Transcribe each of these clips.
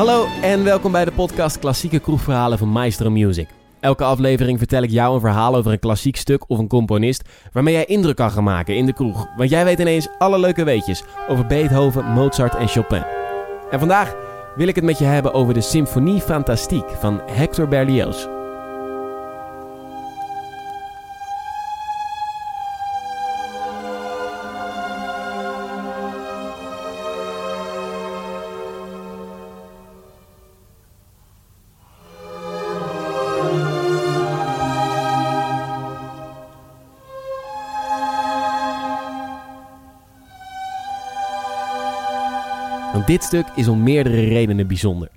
Hallo en welkom bij de podcast Klassieke Kroegverhalen van Maestro Music. Elke aflevering vertel ik jou een verhaal over een klassiek stuk of een componist waarmee jij indruk kan gaan maken in de kroeg. Want jij weet ineens alle leuke weetjes over Beethoven, Mozart en Chopin. En vandaag wil ik het met je hebben over de Symphonie Fantastique van Hector Berlioz. Dit stuk is om meerdere redenen bijzonder.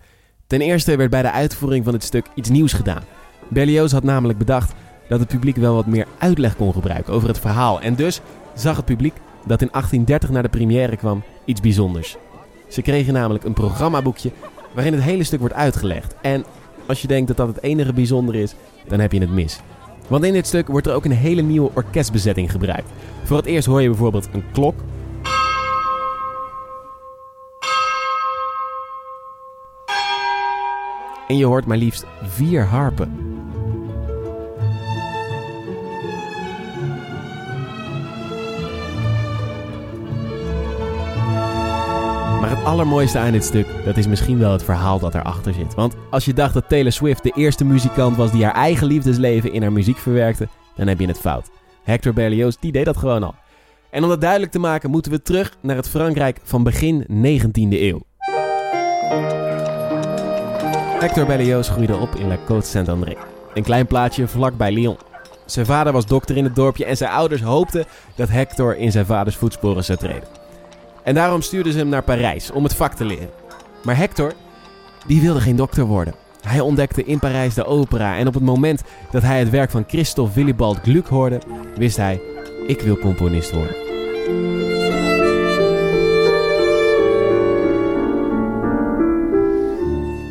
Ten eerste werd bij de uitvoering van het stuk iets nieuws gedaan. Berlioz had namelijk bedacht dat het publiek wel wat meer uitleg kon gebruiken over het verhaal. En dus zag het publiek dat in 1830 naar de première kwam iets bijzonders. Ze kregen namelijk een programmaboekje waarin het hele stuk wordt uitgelegd. En als je denkt dat dat het enige bijzonder is, dan heb je het mis. Want in dit stuk wordt er ook een hele nieuwe orkestbezetting gebruikt. Voor het eerst hoor je bijvoorbeeld een klok En je hoort maar liefst vier harpen. Maar het allermooiste aan dit stuk, dat is misschien wel het verhaal dat erachter zit. Want als je dacht dat Taylor Swift de eerste muzikant was die haar eigen liefdesleven in haar muziek verwerkte, dan heb je het fout. Hector Berlioz, die deed dat gewoon al. En om dat duidelijk te maken, moeten we terug naar het Frankrijk van begin 19e eeuw. Hector Berlioz groeide op in La Côte Saint-André, een klein plaatsje vlakbij Lyon. Zijn vader was dokter in het dorpje en zijn ouders hoopten dat Hector in zijn vaders voetsporen zou treden. En daarom stuurden ze hem naar Parijs om het vak te leren. Maar Hector, die wilde geen dokter worden. Hij ontdekte in Parijs de opera en op het moment dat hij het werk van Christophe Willibald Gluck hoorde, wist hij, ik wil componist worden.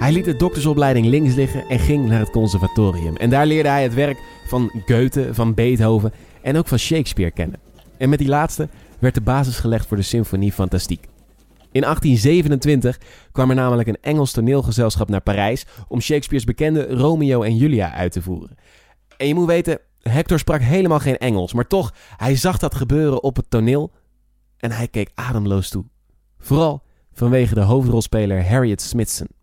Hij liet de doktersopleiding links liggen en ging naar het conservatorium. En daar leerde hij het werk van Goethe, van Beethoven en ook van Shakespeare kennen. En met die laatste werd de basis gelegd voor de Symfonie Fantastique. In 1827 kwam er namelijk een Engels toneelgezelschap naar Parijs om Shakespeare's bekende Romeo en Julia uit te voeren. En je moet weten, Hector sprak helemaal geen Engels, maar toch, hij zag dat gebeuren op het toneel en hij keek ademloos toe. Vooral vanwege de hoofdrolspeler Harriet Smithson.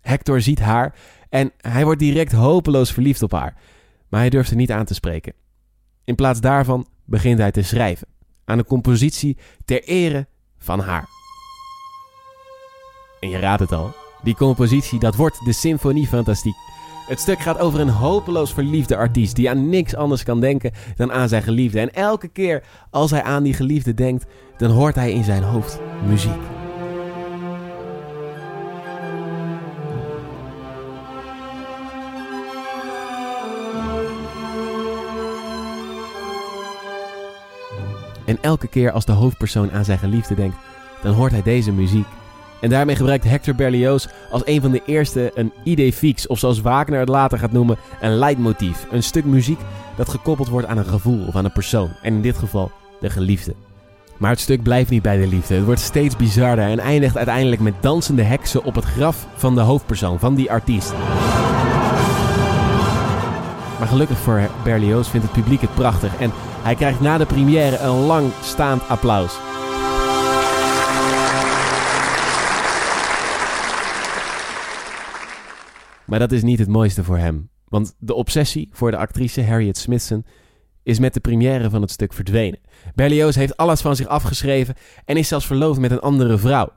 Hector ziet haar en hij wordt direct hopeloos verliefd op haar, maar hij durft haar niet aan te spreken. In plaats daarvan begint hij te schrijven aan een compositie ter ere van haar. En je raadt het al, die compositie dat wordt de Symfonie Fantastique. Het stuk gaat over een hopeloos verliefde artiest die aan niks anders kan denken dan aan zijn geliefde. En elke keer als hij aan die geliefde denkt, dan hoort hij in zijn hoofd muziek. En elke keer als de hoofdpersoon aan zijn geliefde denkt, dan hoort hij deze muziek. En daarmee gebruikt Hector Berlioz als een van de eerste een idee fix, of zoals Wagner het later gaat noemen, een leidmotief. Een stuk muziek dat gekoppeld wordt aan een gevoel of aan een persoon. En in dit geval de geliefde. Maar het stuk blijft niet bij de liefde. Het wordt steeds bizarder en eindigt uiteindelijk met dansende heksen op het graf van de hoofdpersoon, van die artiest. Maar gelukkig voor Berlioz vindt het publiek het prachtig en hij krijgt na de première een lang staand applaus. Maar dat is niet het mooiste voor hem. Want de obsessie voor de actrice Harriet Smithson is met de première van het stuk verdwenen. Berlioz heeft alles van zich afgeschreven en is zelfs verloofd met een andere vrouw.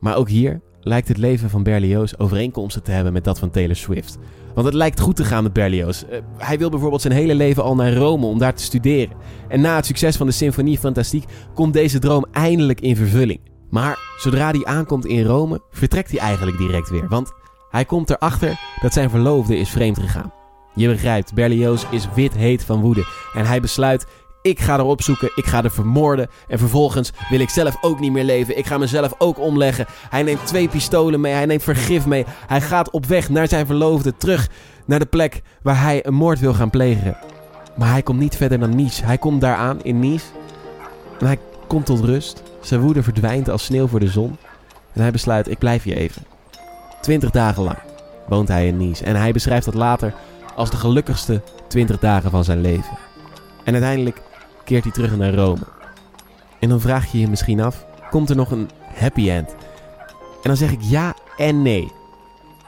Maar ook hier lijkt het leven van Berlioz overeenkomsten te hebben met dat van Taylor Swift. Want het lijkt goed te gaan met Berlioz. Uh, hij wil bijvoorbeeld zijn hele leven al naar Rome om daar te studeren. En na het succes van de Symfonie Fantastique komt deze droom eindelijk in vervulling. Maar zodra hij aankomt in Rome, vertrekt hij eigenlijk direct weer. Want hij komt erachter dat zijn verloofde is vreemd gegaan. Je begrijpt, Berlioz is wit heet van woede. En hij besluit ik ga erop zoeken, ik ga er vermoorden. En vervolgens wil ik zelf ook niet meer leven. Ik ga mezelf ook omleggen. Hij neemt twee pistolen mee, hij neemt vergif mee. Hij gaat op weg naar zijn verloofde, terug naar de plek waar hij een moord wil gaan plegen. Maar hij komt niet verder dan Nice. Hij komt daar aan in Nice. En hij komt tot rust. Zijn woede verdwijnt als sneeuw voor de zon. En hij besluit, ik blijf hier even. 20 dagen lang woont hij in Nice. En hij beschrijft dat later als de gelukkigste 20 dagen van zijn leven. En uiteindelijk keert hij terug naar Rome. En dan vraag je je misschien af: komt er nog een happy end? En dan zeg ik ja en nee.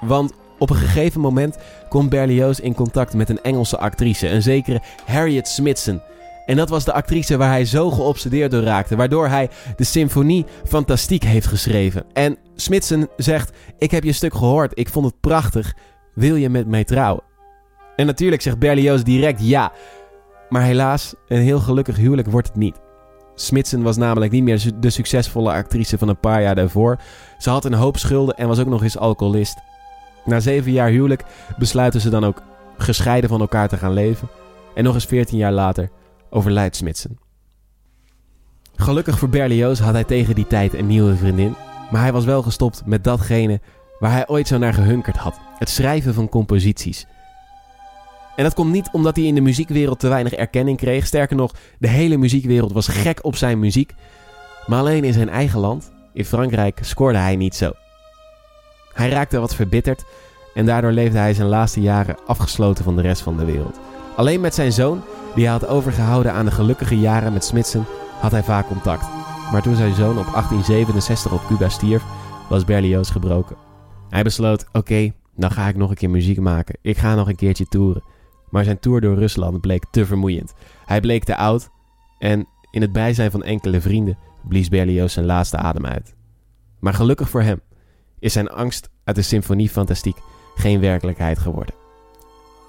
Want op een gegeven moment komt Berlioz in contact met een Engelse actrice, een zekere Harriet Smithson. En dat was de actrice waar hij zo geobsedeerd door raakte, waardoor hij de symfonie Fantastiek heeft geschreven. En Smithson zegt: Ik heb je stuk gehoord, ik vond het prachtig, wil je met mij trouwen? En natuurlijk zegt Berlioz direct ja. Maar helaas, een heel gelukkig huwelijk wordt het niet. Smithson was namelijk niet meer de succesvolle actrice van een paar jaar daarvoor. Ze had een hoop schulden en was ook nog eens alcoholist. Na zeven jaar huwelijk besluiten ze dan ook gescheiden van elkaar te gaan leven. En nog eens veertien jaar later overlijdt Smithson. Gelukkig voor Berlioz had hij tegen die tijd een nieuwe vriendin. Maar hij was wel gestopt met datgene waar hij ooit zo naar gehunkerd had: het schrijven van composities. En dat komt niet omdat hij in de muziekwereld te weinig erkenning kreeg. Sterker nog, de hele muziekwereld was gek op zijn muziek. Maar alleen in zijn eigen land, in Frankrijk, scoorde hij niet zo. Hij raakte wat verbitterd en daardoor leefde hij zijn laatste jaren afgesloten van de rest van de wereld. Alleen met zijn zoon, die hij had overgehouden aan de gelukkige jaren met Smithson, had hij vaak contact. Maar toen zijn zoon op 1867 op Cuba stierf, was Berlioz gebroken. Hij besloot: oké, dan ga ik nog een keer muziek maken. Ik ga nog een keertje toeren. Maar zijn tour door Rusland bleek te vermoeiend. Hij bleek te oud en in het bijzijn van enkele vrienden blies Berlioz zijn laatste adem uit. Maar gelukkig voor hem is zijn angst uit de symfonie fantastiek geen werkelijkheid geworden.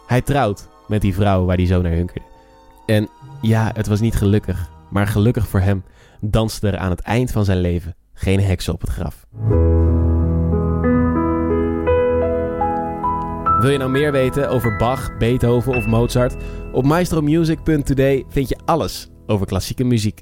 Hij trouwt met die vrouw waar hij zo naar hunkerde. En ja, het was niet gelukkig, maar gelukkig voor hem danste er aan het eind van zijn leven geen heksen op het graf. Wil je nou meer weten over Bach, Beethoven of Mozart? Op maestromusic.today vind je alles over klassieke muziek.